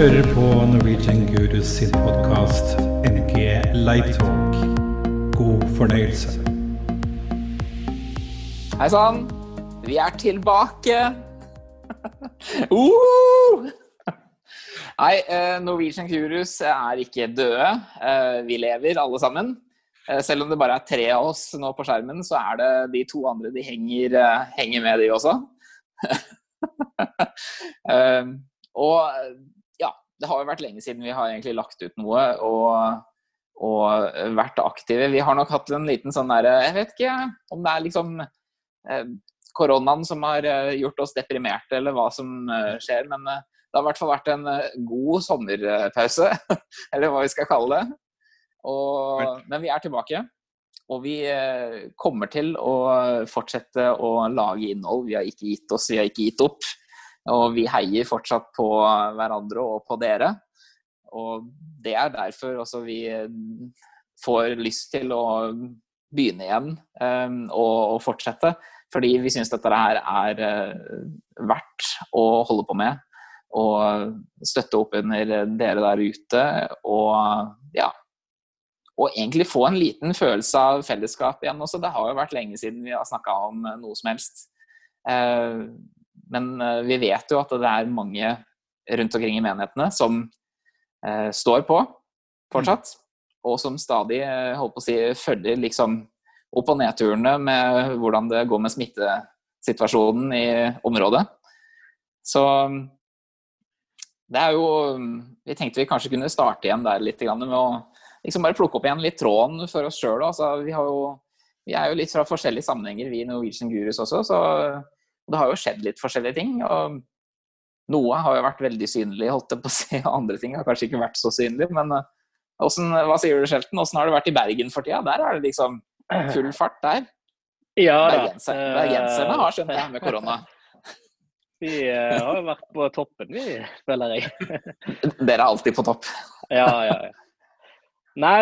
hører på Norwegian Gurus sin podkast NG Livetalk. God fornøyelse. Hei sann! Vi er tilbake! uh! Nei, eh, Norwegian Gurus er ikke døde. Eh, vi lever alle sammen. Eh, selv om det bare er tre av oss nå på skjermen, så er det de to andre de henger, henger med, de også. og det har jo vært lenge siden vi har egentlig lagt ut noe og, og vært aktive. Vi har nok hatt en liten sånn derre Jeg vet ikke om det er liksom eh, koronaen som har eh, gjort oss deprimerte, eller hva som eh, skjer. Men eh, det har i hvert fall vært en eh, god sommerpause, eller hva vi skal kalle det. Og, men vi er tilbake. Og vi eh, kommer til å fortsette å lage innhold. Vi har ikke gitt oss, vi har ikke gitt opp. Og vi heier fortsatt på hverandre og på dere. Og det er derfor også vi får lyst til å begynne igjen um, og, og, fortsette. Fordi vi syns dette her er uh, verdt å holde på med. Og støtte opp under dere der ute. Og ja. Og egentlig få en liten følelse av fellesskap igjen også. Det har jo vært lenge siden vi har snakka om noe som helst. Uh, men eh, vi vet jo at det er mange rundt omkring i menighetene som eh, står på fortsatt. Mm. Og som stadig eh, holdt på å si, følger liksom opp- og nedturene med hvordan det går med smittesituasjonen i området. Så det er jo Vi tenkte vi kanskje kunne starte igjen der litt med å liksom bare plukke opp igjen litt tråden for oss sjøl. Altså, vi, vi er jo litt fra forskjellige sammenhenger, vi Norwegian Gurus også. så det har jo skjedd litt forskjellige ting. og Noe har jo vært veldig synlig, holdt jeg på å si, og andre ting har kanskje ikke vært så synlig. Men hvordan, eh, hva sier du, Shelton? Åssen har det vært i Bergen for tida? Der er det liksom full fart der. Ja, Bergenser, Bergenserne har skjønt det med korona. Vi uh, har jo vært på toppen, vi, føler jeg. Dere er alltid på topp. ja, ja, ja. Nei,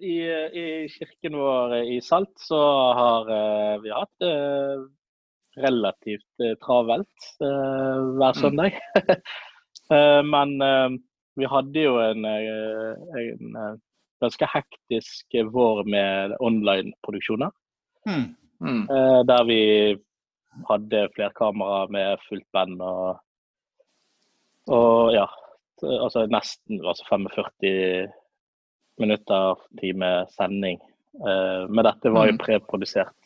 i, i, kirken vår i Salt så har vi hatt relativt eh, travelt eh, hver mm. søndag. Eh, men vi hadde jo en, en ganske hektisk vår med online-produksjoner. Mm. Mm. Der vi hadde flerkamera med fullt band og, og ja, altså nesten altså 45 minutter, time sending. Men dette var jo preprodusert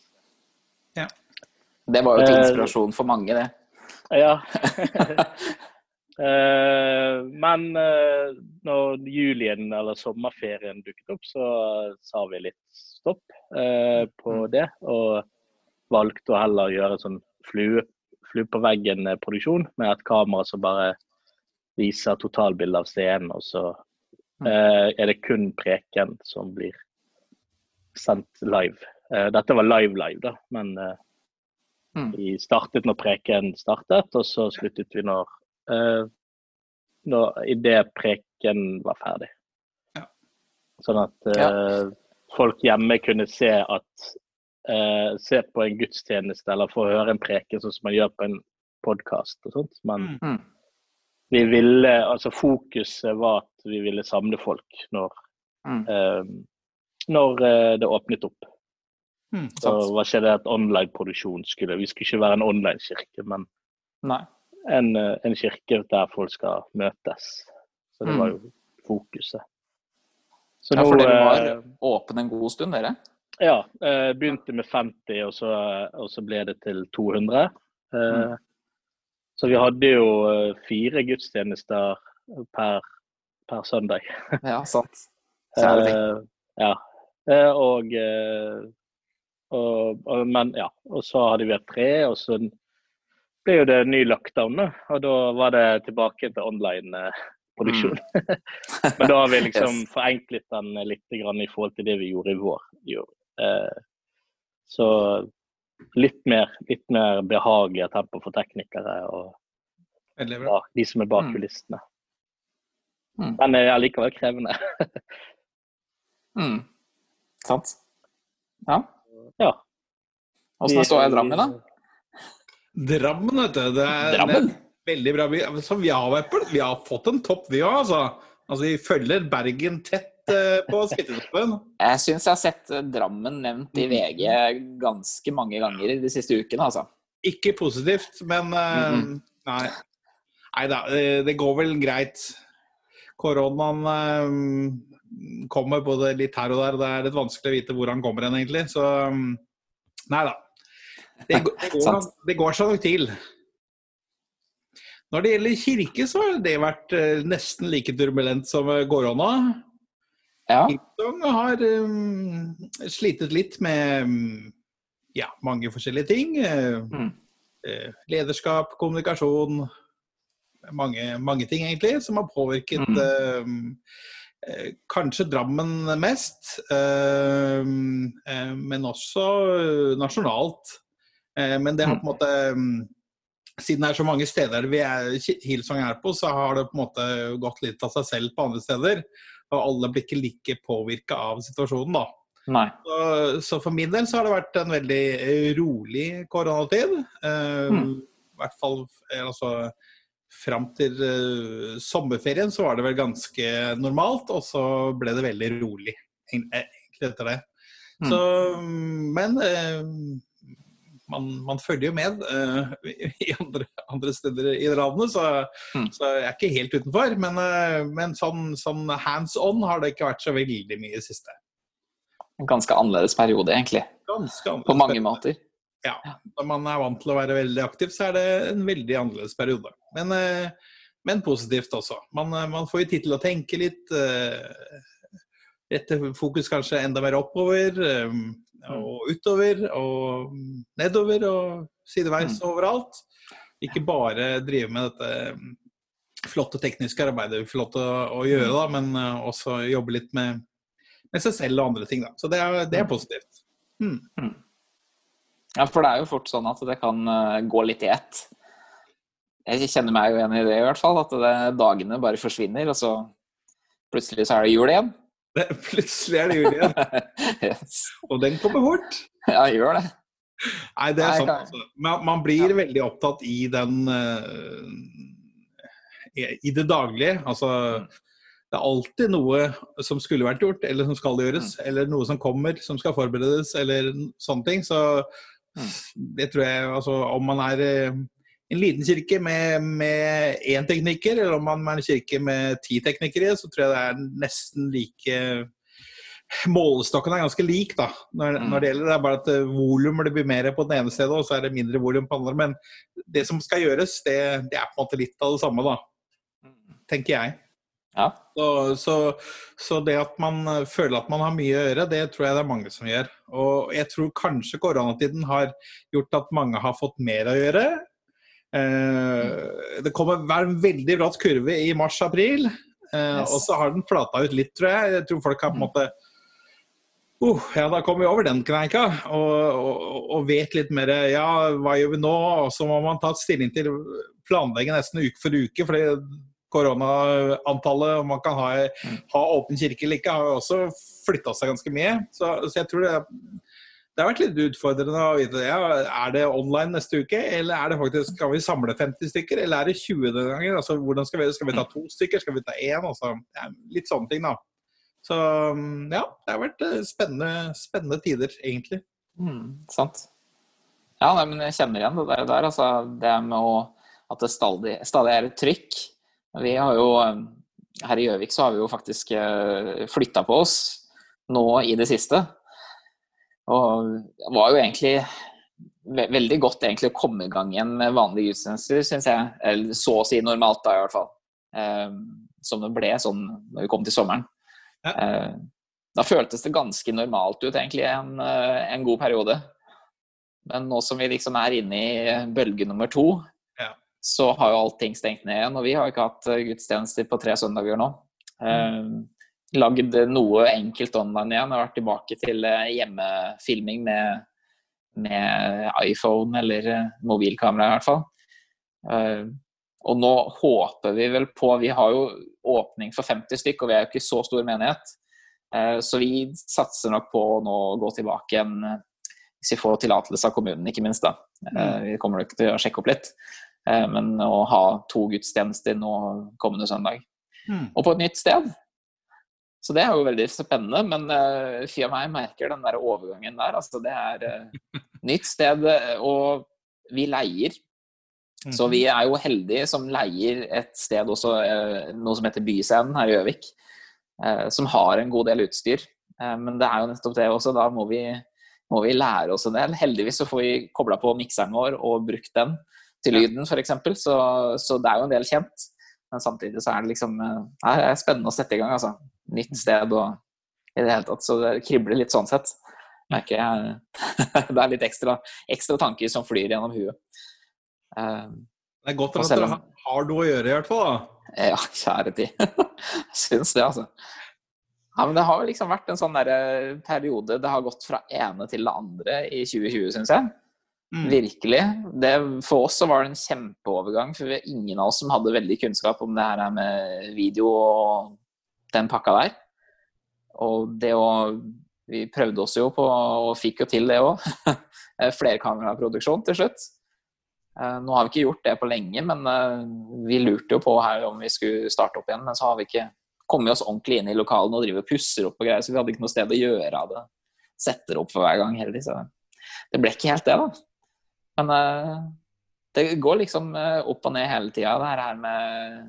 det var jo til eh, inspirasjon for mange, det. Ja. Eh, men eh, når julien eller sommerferien dukket opp, så sa vi litt stopp på mm. det. Og valgte å heller gjøre sånn flue, flue på veggen-produksjon med et kamera som bare viser totalbildet av scenen. Og så mm. er det kun preken som blir sendt live. dette var live-live, da, men. Vi startet når preken startet, og så sluttet vi når, uh, når idet preken var ferdig. Ja. Sånn at uh, ja. folk hjemme kunne se at uh, Se på en gudstjeneste eller få høre en preken sånn som man gjør på en podkast og sånt. Men mm. mm. vi ville Altså fokuset var at vi ville samle folk når, mm. når det åpnet opp. Mm, så var ikke det at online-produksjon skulle Vi skulle ikke være en online-kirke, men en, eh, en, kirke der folk skal møtes. Så det mm. var jo fokuset. Så ja, for dere var eh, åpne en god stund, dere? Ja. Eh, begynte med 50, og så, og så ble det til 200. Mm. Så vi hadde jo fire gudstjenester per, per søndag. ja, sant. Særlig. ja. Og og, og, men ja, og så hadde vi hatt tre, og så ble jo det ny lockdown. Og da var det tilbake til online-produksjon. Mm. men da har vi liksom yes. forenklet den litt i forhold til det vi gjorde i vår. Eh, så litt mer, litt mer behagelig tempo for teknikere og ja, de som er bak mm. kulissene. Mm. Men er allikevel krevende. mm. Sant. Ja ja. Åssen står jeg i Drammen, da? Drammen, vet du. Det er, Drammen? Veldig bra by. Så vi har, vi har fått en topp, vi òg, altså. altså. Vi følger Bergen tett eh, på smittetoppen. Jeg syns jeg har sett eh, Drammen nevnt i VG ganske mange ganger de siste ukene, altså. Ikke positivt, men mm -hmm. Nei. Nei da, det, det går vel greit. Koronaen kommer både litt her og der, det er litt vanskelig å vite hvor han kommer hen, egentlig. Så mm, nei da. Det, går- det, går, det går seg nok til. Når det gjelder kirke, så har det vært eh, nesten like turbulent som eh, korona. Ja. Hillsong har um, slitet litt med um, ja, mange forskjellige ting. Eh, Mm. eh, lederskap, kommunikasjon, mange, mange ting egentlig, som har påvirket Mm. eh, eh, kanskje Drammen mest, eh, eh, men også eh, nasjonalt. Eh, men det har på en måte mm, Siden det er så mange steder vi er, Hillsong er på, så har det på en måte gått litt av seg selv på andre steder. Og alle blir ikke like påvirka av situasjonen, da. Så, så for min del så har det vært en veldig eh, rolig koronatid. Eh, Mm. I hvert fall eh, altså Fram til uh, sommerferien så var det vel ganske normalt, og så ble det veldig rolig eh, egentlig etter det. Mm. Så, men uh, man, man følger jo med uh, i andre, andre steder i landet, så, Mm. så jeg er ikke helt utenfor. Men, men sånn, sånn hands on har det ikke vært så veldig mye i det siste. En ganske annerledes periode, egentlig. Ganske annerledes På mange periode. måter. Når man er vant til å være veldig aktiv, så er det en veldig annerledes periode. Men, eh, men positivt også. Man, eh, man får jo tid til å tenke litt. eh, Rette fokus kanskje enda mer oppover eh, og utover og nedover og sideveis overalt. Ikke bare drive med dette mm, flotte tekniske arbeidet vi får lov til å, å gjøre, da, men også jobbe litt med, med seg selv og andre ting. Da. Så det er, det er positivt. Mm. Ja, for det er jo fort sånn at det kan eh, gå litt i ett. Jeg kjenner meg jo igjen i det i hvert fall, at det, dagene bare forsvinner, og så plutselig så er det jul igjen. Det, plutselig er det jul igjen, yes. og den kommer fort. Ja, gjør det. Nei, det er sånn, altså. Man, man blir veldig opptatt i den uh, i- det daglige. Altså Mm. Det er alltid noe som skulle vært gjort, eller som skal gjøres. Mm. Eller noe som kommer, som skal forberedes, eller sånne ting. Så. Det tror jeg Altså om man er eh, en liten kirke med, med én tekniker, eller om man er en kirke med ti teknikere, så tror jeg det er nesten like Målestokken er ganske lik da, når, Mm. når det gjelder. Det er bare at eh, volum blir mer på det ene stedet, og så er det mindre volum på det andre. Men det som skal gjøres, det, det er på en måte litt av det samme, da, tenker jeg. Ja. Så, så, så det at man eh, føler at man har mye å gjøre, det tror jeg det er mange som gjør. Og jeg tror kanskje koronatiden har gjort at mange har fått mer å gjøre. Eh, det kommer være en veldig bratt kurve i mars-april, eh, Yes. og så har den flata ut litt, tror jeg. Jeg tror folk har på en måte Uh, ja, da kommer vi over den kneika og, og, og vet litt mer Ja, hva gjør vi nå? Og så må man ta stilling til planlegge nesten uke for uke. fordi koronaantallet, om man kan ha, ha åpen kirke eller ikke, har jo også flytta seg ganske mye. Så, så jeg tror det, det har vært litt utfordrende å vite ja, er det online neste uke, eller er det faktisk, skal vi samle 50 stykker, eller er det 20 denne gangen? Altså, hvordan skal vi, skal vi ta to stykker, skal vi ta én? Altså, ja, litt sånne ting, da. Så ja, det har vært eh, spennende, spennende tider, egentlig. Mm, sant. Ja, nei, men jeg kjenner igjen det der. der altså, det med å, at det stadig, stadig er et trykk. Vi har jo, eh, Her i Gjøvik så har vi jo faktisk flytta på oss nå i det siste. Og det var jo egentlig ve veldig godt egentlig å komme i gang igjen med vanlige gudstjenester, syns jeg. Eller så å si normalt, da i hvert fall. Eh, som det ble sånn når vi kom til sommeren. Ja. Eh, da føltes det ganske normalt ut egentlig en, eh, en god periode. Men nå som vi liksom er inne i bølge nummer to. Så har jo allting stengt ned igjen. Og vi har ikke hatt eh, gudstjenester på tre søndager nå. Eh, lagd noe enkelt online igjen. Jeg har vært tilbake til eh, hjemmefilming med, med iPhone eller eh, mobilkamera i hvert fall. Eh, og nå håper vi vel på Vi har jo åpning for 50 stykk, og vi er jo ikke så stor menighet. Eh, Så vi satser nok på å nå gå tilbake igjen hvis vi får tillatelse av kommunen, ikke minst. da. Mm. Vi kommer nok til å sjekke opp litt. Eh, men å ha to gudstjenester nå kommende søndag. Mm. Og på et nytt sted. Så det er jo veldig spennende, men uh, fy og meg merker den der overgangen der. Altså, det er uh, nytt sted, og vi leier. Så vi er jo heldige som leier et sted også, uh, noe som heter Byscenen her i Gjøvik, som har en god del utstyr. men det er jo nettopp det også, da må vi, må vi lære oss en del. Heldigvis så får vi kobla på mikseren vår og brukt den til lyden, f.eks. Så, så det er jo en del kjent. Men samtidig så er det liksom Det er spennende å sette i gang, altså nytt sted og i det hele tatt. Så det kribler litt sånn sett. Merker jeg. det er litt ekstra, ekstra tanker som flyr gjennom huet. Uh, det er godt at dere har, har noe å gjøre, i hvert fall. da. Ja, kjære tid. jeg syns det, altså. Ja, men Det har liksom vært en sånn der eh, periode Det har gått fra ene til det andre i 2020, syns jeg. Mm. Virkelig. Det, for oss så var det en kjempeovergang, for vi er ingen av oss som hadde veldig kunnskap om det her med video og den pakka der. Og det å Vi prøvde oss jo på, og fikk jo til det òg. Flerkameraproduksjon til slutt. Eh, nå har vi ikke gjort det på lenge, men eh, vi lurte jo på her om vi skulle starte opp igjen. Men så har vi ikke kommet oss ordentlig inn i lokalene og driver og pusser opp og greier, så vi hadde ikke noe sted å gjøre av det. Setter opp for hver gang heller. Så det ble ikke helt det, da. Men eh, det går liksom opp og ned hele tida, det her med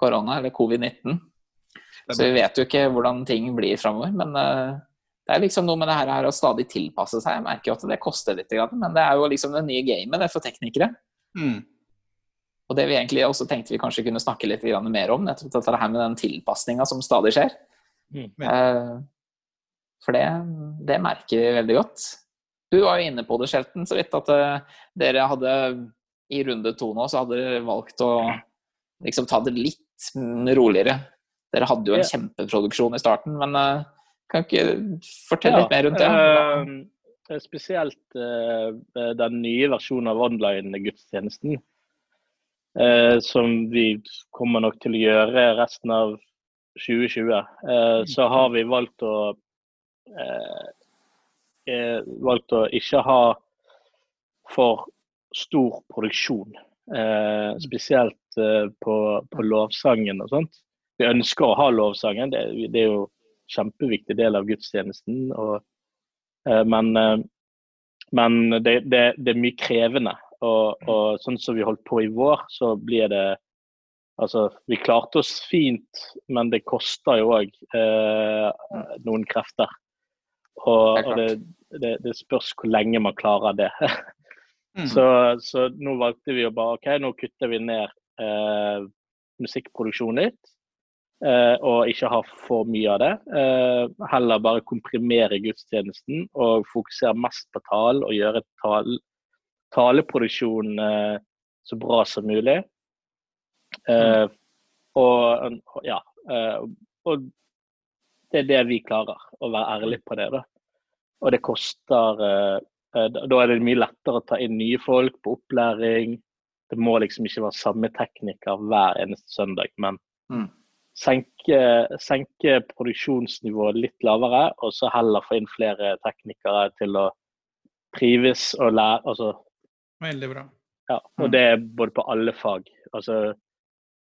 korona, eller covid-19. Så vi vet jo ikke hvordan ting blir framover. Men uh, det er liksom noe med det her å stadig tilpasse seg. Jeg merker jo at det koster litt, men det er jo liksom det nye gamet det for teknikere. Mm. Og det vi egentlig også tenkte vi kanskje kunne snakke litt mer om, nettopp dette her med den tilpasninga som stadig skjer. Mm. For det, det, merker vi veldig godt. Du var jo inne på det, Shelton, så vidt at uh, dere hadde i runde to nå, så hadde dere valgt å liksom ta det litt roligere dere hadde jo en kjempeproduksjon i starten, men uh, kan ikke fortelle litt mer rundt det? Uh, spesielt uh, den nye versjonen av online-gudstjenesten. som vi kommer nok til å gjøre resten av 2020. så har vi valgt å valgt å ikke ha for stor produksjon. spesielt på, på lovsangen og sånt vi ønsker å ha lovsangen. Det, det, er jo en kjempeviktig del av gudstjenesten. Og, eh, men, eh, men det, det, det, er mye krevende. Og, og, sånn som vi holdt på i vår, så blir det Altså, vi klarte oss fint, men det koster jo òg eh, noen krefter. Og, og det, det, det, spørs hvor lenge man klarer det. mm. så, så, nå valgte vi å bare OK, nå kutter vi ned eh, musikkproduksjonen litt. Eh, og ikke ha for mye av det. Eh, heller bare komprimere gudstjenesten og fokusere mest på talen og gjøre tal taleproduksjonen uh, så bra som mulig. Mm. Og ja. og det er det vi klarer, å være ærlig på det. da. Og det koster Da er det mye lettere å ta inn nye folk på opplæring. Det må liksom ikke være samme tekniker hver eneste søndag, men mm senke, senke produksjonsnivået litt lavere, og så heller få inn flere teknikere til å trives og lære. Altså, Veldig bra. Ja, og mm. det er både på alle fag. Altså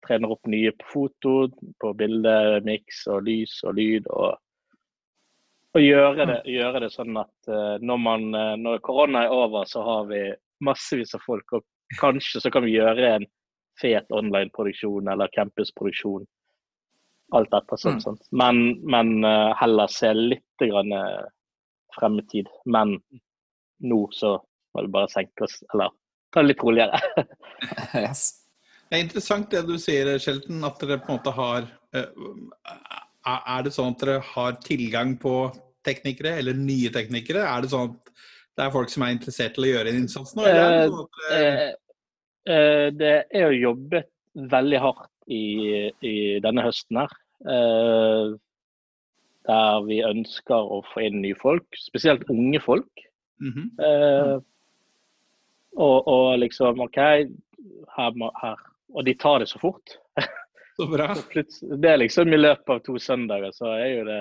trener opp nye på foto, på bilde, miks og lys og lyd. og og gjøre det, mm. gjøre det sånn at uh, når, man, uh, når korona er over, så har vi massevis av folk. Og kanskje så kan vi gjøre en fet online-produksjon eller campusproduksjon alt etter sånn. Mm. Men, men uh, heller se litt grann, frem i tid. Men nå så må vi bare senke oss, eller ta det litt roligere. yes. Det er interessant det du sier, Shelton, at dere på en måte har Er det sånn at dere har tilgang på teknikere, eller nye teknikere? Er det sånn at det er folk som er interessert til å gjøre en innsats nå? Eller er det, sånn at, det er jo jobbet veldig hardt i, i denne høsten her. Eh, der vi ønsker å få inn nye folk, spesielt unge folk. Mm -hmm. eh, og, og, liksom OK, her, her, Og de tar det så fort. Så bra. det er liksom i løpet av to søndager så er jo det,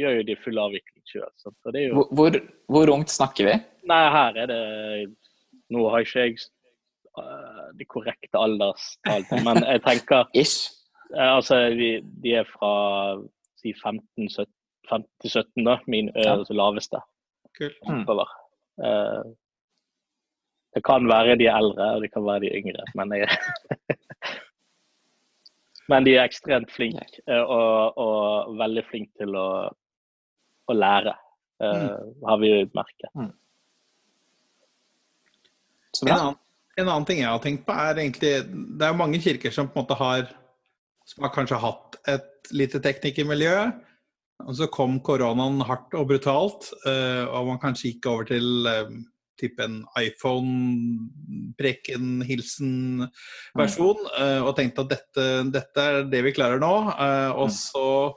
gjør jo de full avvikling sjøl. Hvor, hvor, hvor ungt snakker vi? Nei, her er det Nå har ikke jeg uh, de korrekte alderstallene, men jeg tenker Ish. uh, Altså, vi, de er fra si 15-17, da, min uh, Ja. altså laveste. Kult. Mm. Uh, det kan være de er eldre, og det kan være de yngre, men jeg Men de er ekstremt flinke uh, og, og veldig flinke til å, å lære, uh, har vi merket. Mm. En annen, en annen ting jeg har tenkt på, er egentlig Det er jo mange kirker som på en måte har Som har kanskje hatt et lite teknikermiljø. Og så kom koronaen hardt og brutalt, eh, og man kanskje gikk over til eh, type en iPhone, preken, hilsen-versjon, eh, og tenkte at dette, dette er det vi klarer nå. eh, og Mm. så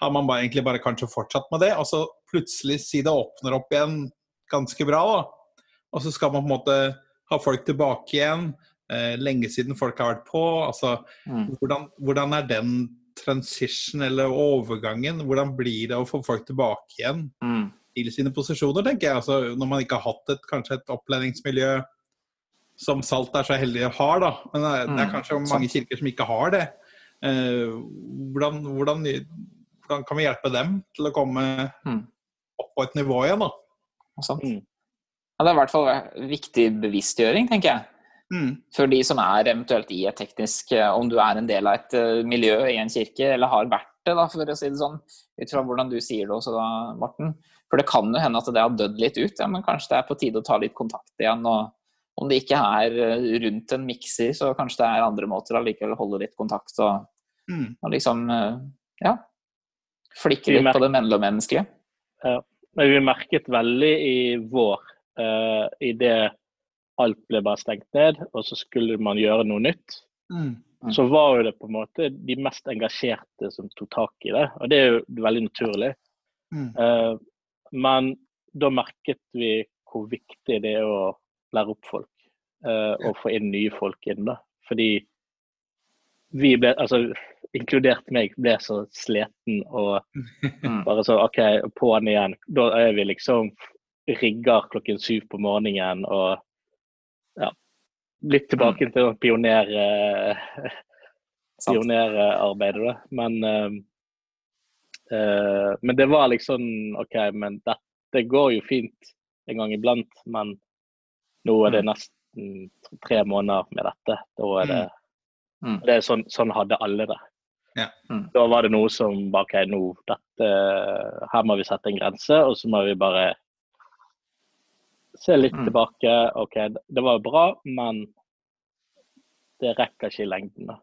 har man bare, egentlig bare kanskje fortsatt med det, og så plutselig si det åpner opp igjen ganske bra, da. Og så skal man på en måte ha folk tilbake igjen. Eh, lenge siden folk har vært på. Altså, Mm. hvordan, hvordan er den transition eller overgangen? Hvordan blir det å få folk tilbake igjen Mm. Til sine posisjoner, tenker jeg. Altså, når man ikke har hatt et, kanskje et opplæringsmiljø som Salt er så heldig å ha, da. Men det er, det er Mm, kanskje sant. mange kirker som ikke har det. Eh, hvordan, hvordan, hvordan kan vi hjelpe dem til å komme Mm. opp på et nivå igjen, da? Sant. Mm. Ja, det er i hvert fall viktig bevisstgjøring, tenker jeg. Mm. For de som er eventuelt i et teknisk eh, Om du er en del av et eh, miljø i en kirke, eller har vært det, da, for å si det sånn, ut fra hvordan du sier det også da, Morten. For det kan jo hende at det har dødd litt ut, ja, men kanskje det er på tide å ta litt kontakt igjen. og Om det ikke er eh, rundt en mikser, så kanskje det er andre måter allikevel å holde litt kontakt og, Mm. og liksom eh, Ja. Flikke litt på det mellommenneskelige. Men vi merket veldig i vår, uh, det alt ble bare stengt ned, og så skulle man gjøre noe nytt. Mm. Mm. Så var jo det på en måte de mest engasjerte som tok tak i det, og det er jo veldig naturlig. Mm. Men da merket vi hvor viktig det er å lære opp folk, eh, og få inn nye folk inn. da. Fordi vi ble, altså inkludert meg, ble så sliten og Mm. bare så OK, på'n igjen. Da er vi liksom rigger klokken syv på morgenen og ja, litt tilbake til pioner, eh, pionerarbeidet, da. Men, eh, eh, men det var liksom OK, men dette går jo fint en gang iblant. Men nå er det nesten tre måneder med dette. Da er det, Mm. det er sånn, sånn hadde alle det. Ja. Mm. Da var det noe som bare OK, nå dette Her må vi sette en grense, og så må vi bare se litt Mm. tilbake. OK, det var bra, men det rekker ikke i lengden. da.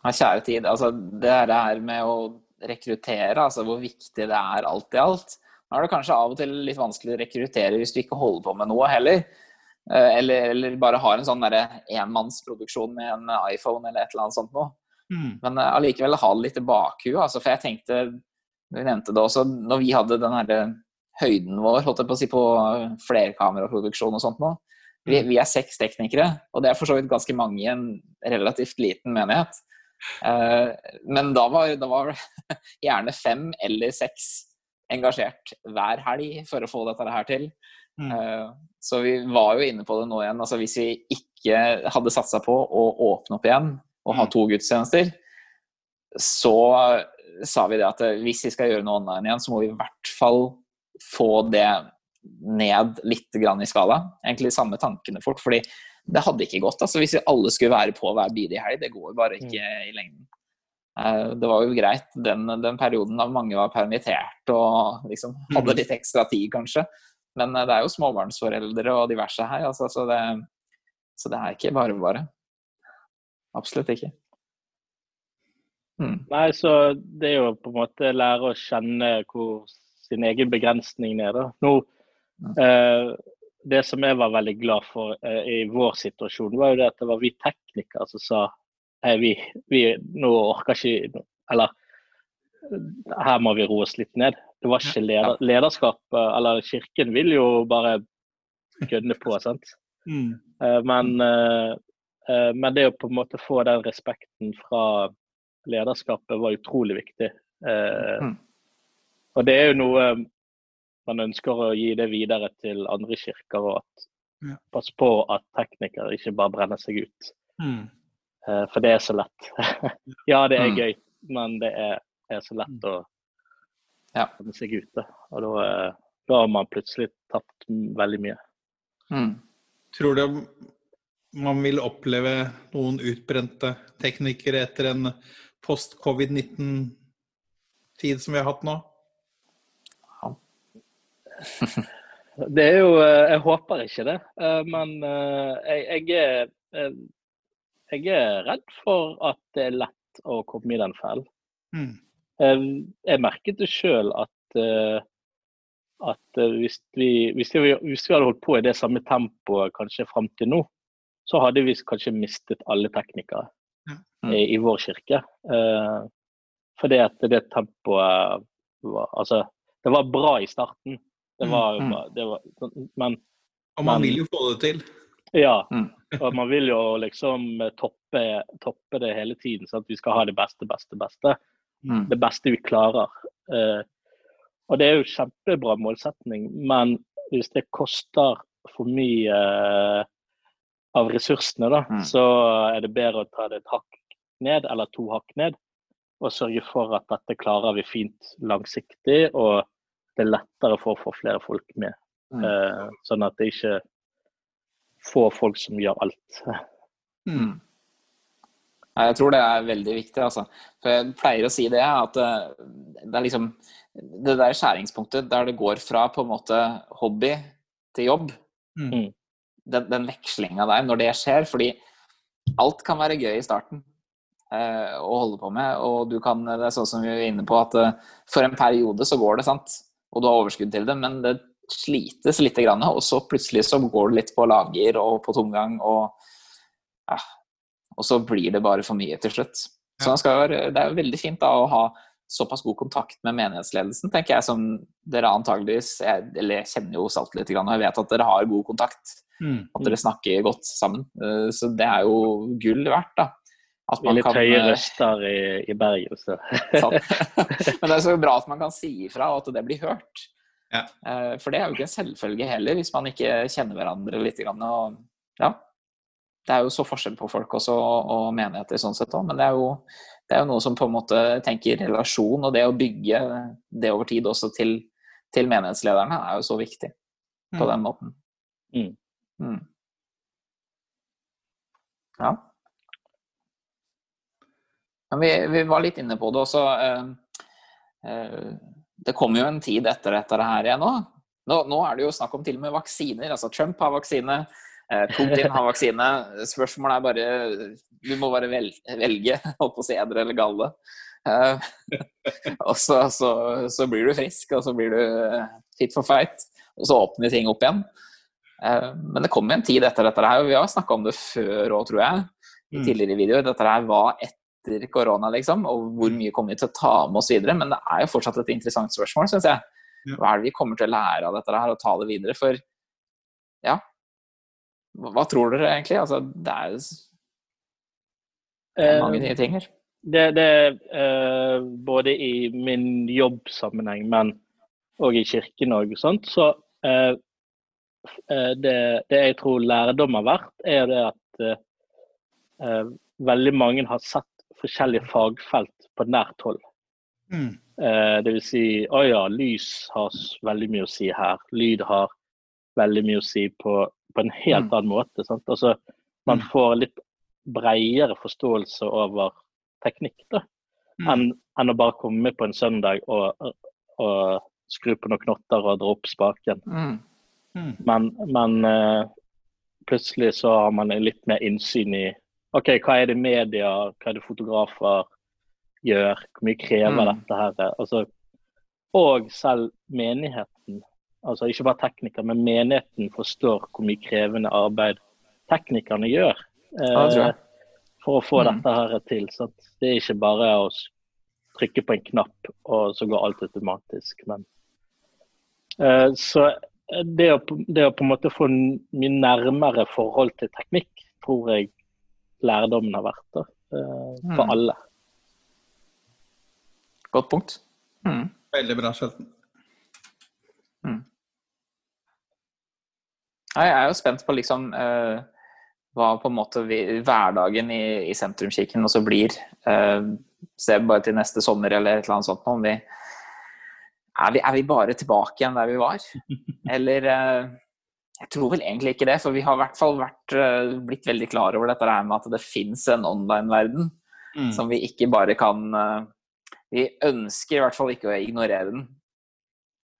Mm. Ja, kjære tid. Altså, det her med å rekruttere, altså hvor viktig det er alt i alt. Nå er det kanskje av og til litt vanskelig å rekruttere hvis du ikke holder på med noe heller. Eh, Eller, eller bare har en sånn enmannsproduksjon med en iPhone eller et eller annet sånt noe. Mm. Men eh, allikevel ha det litt i bakhuet. Altså, for jeg tenkte, du nevnte det også, når vi hadde den herre høyden vår, holdt jeg på å si, på flerkameraproduksjon og sånt noe. Vi, vi er seks teknikere, og det er for så vidt ganske mange i en relativt liten menighet. Eh, men da var, da var gjerne fem eller seks engasjert hver helg for å få dette her til. Mm. Eh, så vi var jo inne på det nå igjen. altså Hvis vi ikke hadde satsa på å åpne opp igjen og ha Mm. to gudstjenester, så sa vi det at eh, hvis vi skal gjøre noe online igjen, så må vi i hvert fall få det ned litt grann i skala. Egentlig samme tankene fort. fordi det hadde ikke gått. altså Hvis alle skulle være på hver bidige helg, det går bare ikke i lengden. Uh, Det var jo greit den, den perioden da mange var permittert og liksom hadde litt ekstra tid, kanskje. Men uh, det er jo småbarnsforeldre og diverse her, altså, så, det, så det er ikke bare bare. Absolutt ikke. Mm. Nei, så det er jo på en måte lære å kjenne hvor sin egen begrensning er. da. Nå, eh, det som jeg var veldig glad for eh, i vår situasjon, var jo det at det var vi teknikere som sa hei, vi, vi nå orker ikke Eller her må vi roe oss litt ned. Det var ikke leder, lederskap, eller kirken vil jo bare gønne på, sant. Mm. Eh, Men, eh, eh, men det å på en måte få den respekten fra lederskapet var utrolig viktig. Eh, Mm. Og det er jo noe man ønsker å gi det videre til andre kirker, og at Ja. passe på at teknikere ikke bare brenner seg ut. Mm. Eh, For det er så lett. ja, det er Mm. gøy, men det er, er så lett å Ja. brenne seg ute. Og da, eh, da har man plutselig tapt veldig mye. Mm. Tror du man vil oppleve noen utbrente teknikere etter en post-covid-19-tid som vi har hatt nå? Det er jo eh, Jeg håper ikke det, eh, men eh, jeg, jeg, er, jeg er redd for at det er lett å komme i den fellen. Mm. Eh, Jeg merket det sjøl at, at hvis, vi, hvis, vi, hvis vi hadde holdt på i det samme tempoet kanskje fram til nå, så hadde vi kanskje mistet alle teknikere Mm. i, i vår kirke. Eh, fordi at det tempoet var Altså, det var bra i starten. Det var, Mm. det var, men Og man Men- vil jo få det til. ja. Mm. Og man vil jo liksom toppe, toppe det hele tiden, så at vi skal ha det beste, beste, beste. Mm. Det beste vi klarer. Eh, og det er jo kjempebra målsetning, men hvis det koster for mye eh, av ressursene, da, Mm. så er det bedre å ta det et hakk ned, eller to hakk ned, og sørge for at dette klarer vi fint langsiktig, og det er lettere for å få flere folk med. Mm. Eh, sånn at det ikke får folk som gjør alt. Mm. Nei, Jeg tror det er veldig viktig. Altså. For jeg pleier å si det, at eh, det er liksom det der skjæringspunktet der det går fra på en måte hobby til jobb, Mm. den, den vekslinga der, når det skjer Fordi alt kan være gøy i starten eh, å holde på med, og du kan Det er sånn som vi var inne på, at eh, for en periode så går det, sant, og du har overskudd til det, men det slites litt, grann, og så plutselig så går det litt på lavgir og på tomgang, og ja, og så blir det bare for mye til slutt. Så skal, være- det er jo veldig fint da å ha såpass god kontakt med menighetsledelsen, tenker jeg, som dere antageligvis jeg, Eller jeg kjenner jo Salt litt, og jeg vet at dere har god kontakt. Mm. At dere snakker godt sammen. Eh, Så det er jo gull verdt, da. At man kan, litt høye eh, røster i, i Bergen. Så. Men det er så bra at man kan si ifra, og at det blir hørt. Ja. Eh, For det er jo ikke en selvfølge heller, hvis man ikke kjenner hverandre litt. Og, ja. Det er jo så forskjell på folk også, og og menigheter sånn sett òg, men det er, jo, det er jo noe som på en måte tenker relasjon, og det å bygge det over tid også til, til menighetslederne er jo så viktig på Mm. den måten. Mm. Mm. Ja. Men vi, vi var litt inne på det også. eh, eh, Det kommer jo en tid etter dette her igjen nå. nå. Nå er det jo snakk om til og med vaksiner. altså Trump har vaksine, eh, Putin har vaksine. Spørsmålet er bare Du må bare velge, holdt på å si edre eller galle. Og så, så, så blir du frisk, og så blir du fit for fight. Og så åpner ting opp igjen. Men det kommer en tid etter dette her, og vi har snakka om det før òg, tror jeg. I Mm. tidligere videoer. Dette her var etter korona, liksom. Og hvor mye kommer vi til å ta med oss videre? Men det er jo fortsatt et interessant spørsmål, syns jeg. Hva er det vi kommer til å lære av dette her, og ta det videre? For ja Hva tror dere egentlig? Altså, det er er mange Eh, nye ting her. Det, det eh, både i min jobbsammenheng, men òg i kirken og sånt. Så eh, det, det jeg tror lærdom har vært, er det at veldig mange har sett forskjellige fagfelt på nært hold. Mm. Eh, det vil si, å ja, lys har veldig mye å si her. Lyd har veldig mye å si på, på en helt Mm. annen måte. Sant? Altså, man Mm. får litt bredere forståelse over teknikk da, Mm. enn, enn å bare komme på en søndag og, og skru på noen knotter og dra opp spaken. Mm. Mm. Men, men eh, plutselig så har man litt mer innsyn i OK, hva er det media, hva er det fotografer gjør, hvor mye krever Mm. dette her? Altså, og selv menigheten, altså ikke bare teknikere, men menigheten forstår hvor mye krevende arbeid teknikerne gjør eh, for å få Mm. dette her til. Så Det er ikke bare å trykke på en knapp, og så går alt automatisk. Men Eh, Så det å, på- det å på en måte få mye nærmere forhold til teknikk, tror jeg lærdommen har vært da, eh, for Mm. alle. Godt punkt. Mm. Veldig bra, Skjelten. Mm. Jeg er jo spent på liksom uh, hva på en måte vi, hverdagen i, i sentrumskirken også blir. Uh, se bare til neste sommer eller et eller annet sånt. Om vi er, vi er vi bare tilbake igjen der vi var? Eller uh, Jeg tror vel egentlig ikke det, for vi har i hvert fall vært, blitt veldig klar over dette her med at det fins en online-verden mm. som vi ikke bare kan Vi ønsker i hvert fall ikke å ignorere den.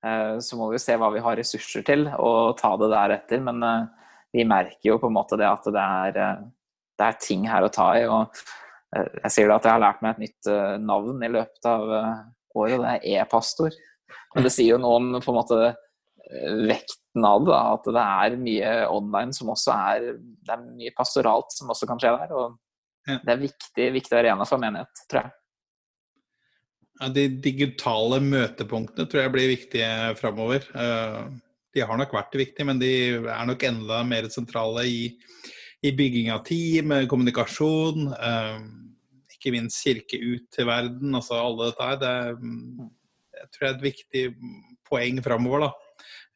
Eh, så må vi jo se hva vi har ressurser til, og ta det deretter. Men eh, vi merker jo på en måte det at det er, eh, det er ting her å ta i. og jeg sier da at jeg har lært meg et nytt navn i løpet av året, og det er e-pastor. Men det sier jo noe om på en måte vekten av det, Da, at det er mye online som også er Det er mye pastoralt som også kan skje der. og Det er viktig, viktig arena for menighet, tror jeg. Ja, de digitale møtepunktene tror jeg blir viktige framover. Eh, de har nok vært viktige, men de er nok enda mer sentrale i, i bygging av team, kommunikasjon. Eh, ikke minst kirke ut til verden. altså alle dette her. Det er, jeg tror jeg er et viktig poeng framover.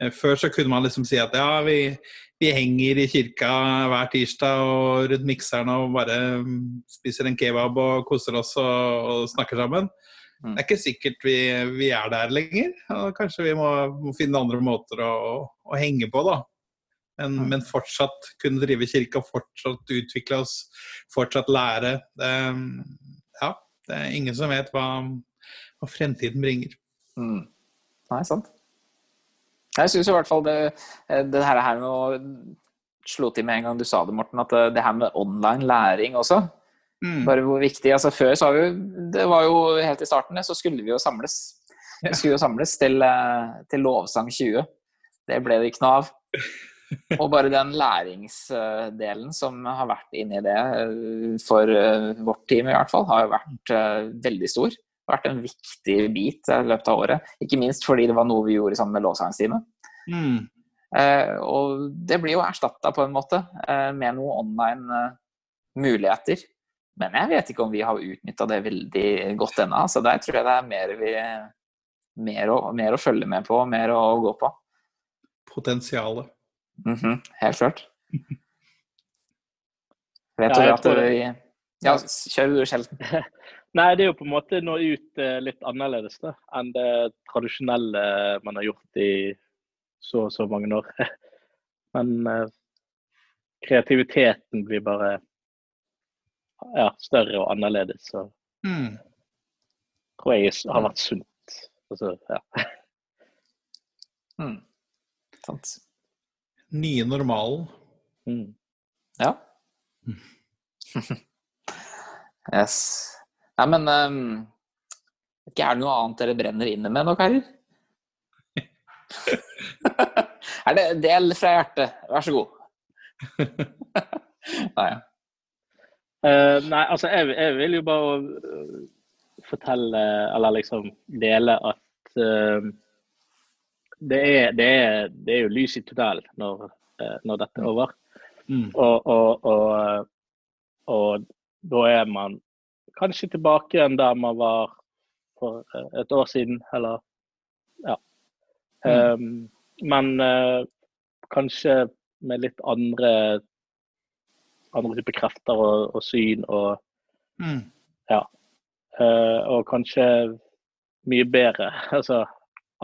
Eh, før så kunne man liksom si at ja, vi, vi henger i kirka hver tirsdag og rundt mikseren og bare spiser en kebab og koser oss og, og snakker sammen. Mm. Det er ikke sikkert vi, vi er der lenger. og Kanskje vi må, må finne andre måter å, å, henge på, da. Men, mm. men, fortsatt kunne drive kirka, fortsatt utvikle oss, fortsatt lære. Det, ja, det er ingen som vet hva, hva fremtiden bringer. Mm. Nei, sant. Jeg syns i hvert fall det, det her, her med å slo til med en gang du sa det, Morten, at det her med online læring også Mm. Bare hvor viktig altså Før så var vi Det var jo helt i starten, så skulle vi jo samles. Vi skulle jo samles til, eh, til Lovsang 20. Det ble det ikke noe av. Og bare den læringsdelen som har vært inni det eh, for eh, vårt team i hvert fall, har jo vært veldig stor. Vært en viktig bit i løpet av året. Ikke minst fordi det var noe vi gjorde sammen med lovsangsteamet. Mm. og det blir jo erstatta på en måte med noen online muligheter. Men jeg vet ikke om vi har utnytta det veldig godt ennå. Så der tror jeg det er mer, vi, mer, å, mer å følge med på, mer å gå på. Potensialet. Mm -hmm, helt klart. Vet du at vi Ja, kjør du, Skjelten. Nei, det er jo på en måte nå ut eh, litt annerledes da, enn det tradisjonelle man har gjort i så og så mange år. Men eh, kreativiteten blir bare ja, større og annerledes. Så mm. tror jeg har vært sunt. Altså, ja. Mm. Sant. Nye normalen. Mm. Ja. yes. Nei, men um, ikke Er det noe annet dere brenner inne med nå, karer? er det del fra hjertet? Vær så god. Nei, ja. Uh, nei, altså jeg, jeg, vil jo bare uh, fortelle, eller liksom dele, at uh, det, er, det, er, det, er, jo lys i tunnelen når, når, dette er over. Mm. Og, og, og, og, da er man kanskje tilbake igjen der man var for et år siden, eller ja. Mm. Um, men kanskje med litt andre andre typer krefter og, og syn og mm. Ja. Uh, og kanskje mye bedre. Altså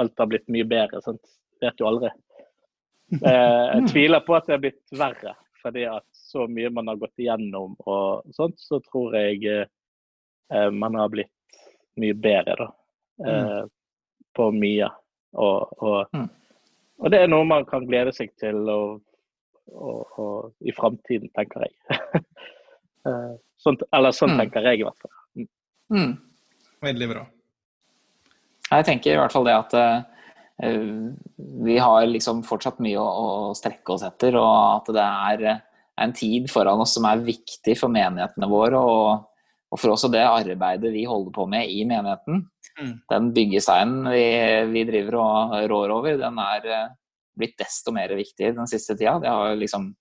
alt har blitt mye bedre. Sant? Vet jo aldri. Uh, jeg tviler på at det har blitt verre, fordi at så mye man har gått igjennom og sånt, så tror jeg uh, man har blitt mye bedre, da. Mm. På mye. Og, og, mm. og, det er noe man kan glede seg til. og og, og i framtiden, tenker jeg. Eh, sånn, eller sånn mm. tenker jeg i hvert fall. Mm. mm. Veldig bra. Jeg tenker i hvert fall det at uh, vi har liksom fortsatt mye å, å, strekke oss etter, og at det er en tid foran oss som er viktig for menighetene våre. og, og for også det arbeidet vi holder på med i menigheten. Mm. Den byggesteinen vi, vi, driver og rår over, den er blitt desto mer viktig den siste tida. Det har liksom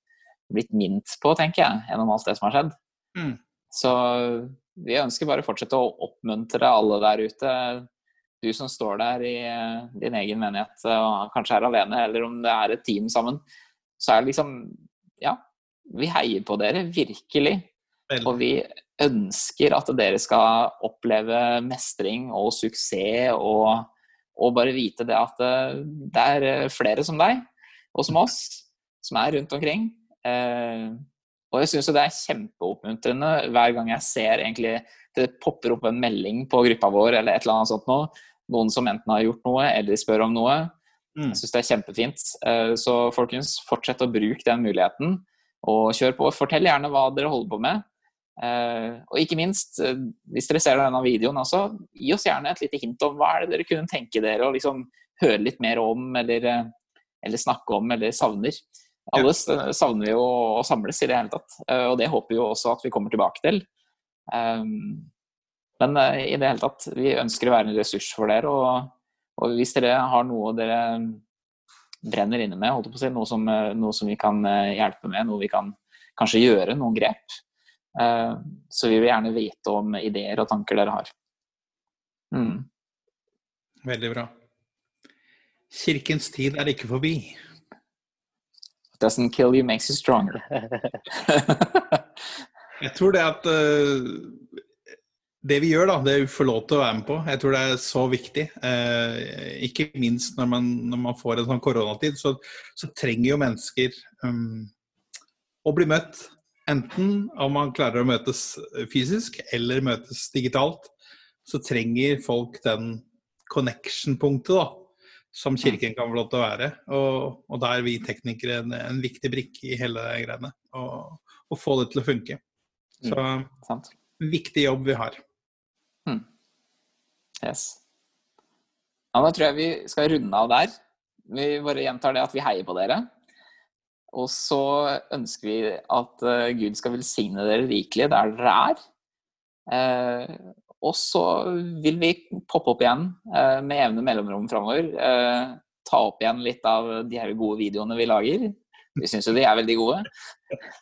blitt mint på, tenker jeg, gjennom alt det som har skjedd. Mm. Så vi ønsker bare å fortsette å oppmuntre alle der ute. Du som står der i din egen menighet og kanskje er alene, eller om det er et team sammen. så er det liksom Ja, vi heier på dere, virkelig. Og vi ønsker at dere skal oppleve mestring og suksess og, og bare vite det at eh, det er flere som deg og som oss som er rundt omkring. Eh, og jeg syns det er kjempeoppmuntrende hver gang jeg ser egentlig det popper opp en melding på gruppa vår eller et eller annet sånt noe. Noen som enten har gjort noe eller spør om noe. Mm. Jeg syns det er kjempefint. Eh, så folkens, fortsett å bruke den muligheten. Og kjør på. Fortell gjerne hva dere holder på med. Eh, og ikke minst, eh, hvis dere ser denne videoen også, gi oss gjerne et lite hint om hva er det dere kunne tenke dere å liksom høre litt mer om, eller, eller snakke om, eller savner. Alle savner vi jo å samles i det hele tatt, og det håper vi jo også at vi kommer tilbake til. Men i det hele tatt, vi ønsker å være en ressurs for dere. og og hvis dere har noe dere brenner inne med, holdt på å si, noe, som, noe som vi kan eh, hjelpe med, noe vi kan kanskje gjøre, noen grep, eh, så vi vil gjerne vite om ideer og tanker dere har. Mm. Veldig bra. Kirkens tid er ikke forbi. Doesn't kill you, makes you stronger. Jeg tror det at uh, det vi gjør, da, det vi får lov til å være med på, jeg tror det er så viktig. Uh, ikke minst når man, når man, får en sånn koronatid, så, så trenger jo mennesker um, å bli møtt. Enten om man klarer å møtes fysisk eller møtes digitalt, så trenger folk den connection-punktet da, som Kirken kan få lov til å være. Og, og da er vi teknikere en, en viktig brikke i hele greiene. Å få det til å funke. Så mm, viktig jobb vi har. Hmm. Yes. Ja, da tror jeg vi skal runde av der. Vi bare gjentar det at vi heier på dere. Og så ønsker vi at uh, Gud skal velsigne dere rikelig der dere er. Uh, og så vil vi poppe opp igjen uh, med jevne mellomrom framover. ta opp igjen litt av de her gode videoene vi lager. Vi syns jo de er veldig gode.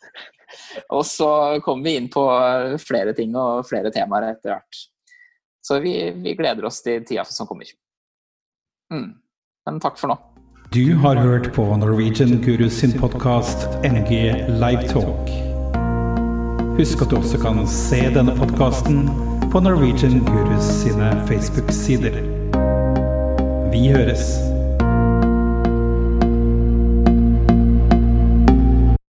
og så kommer vi inn på flere ting og flere temaer etter hvert. Så vi, vi gleder oss til tida som kommer. Mm. Men takk for nå. Du har hørt på Norwegian Gurus sin podkast NG Livetalk. Husk at du også kan se denne podkasten på Norwegian Gurus sine Facebook-sider. Vi høres.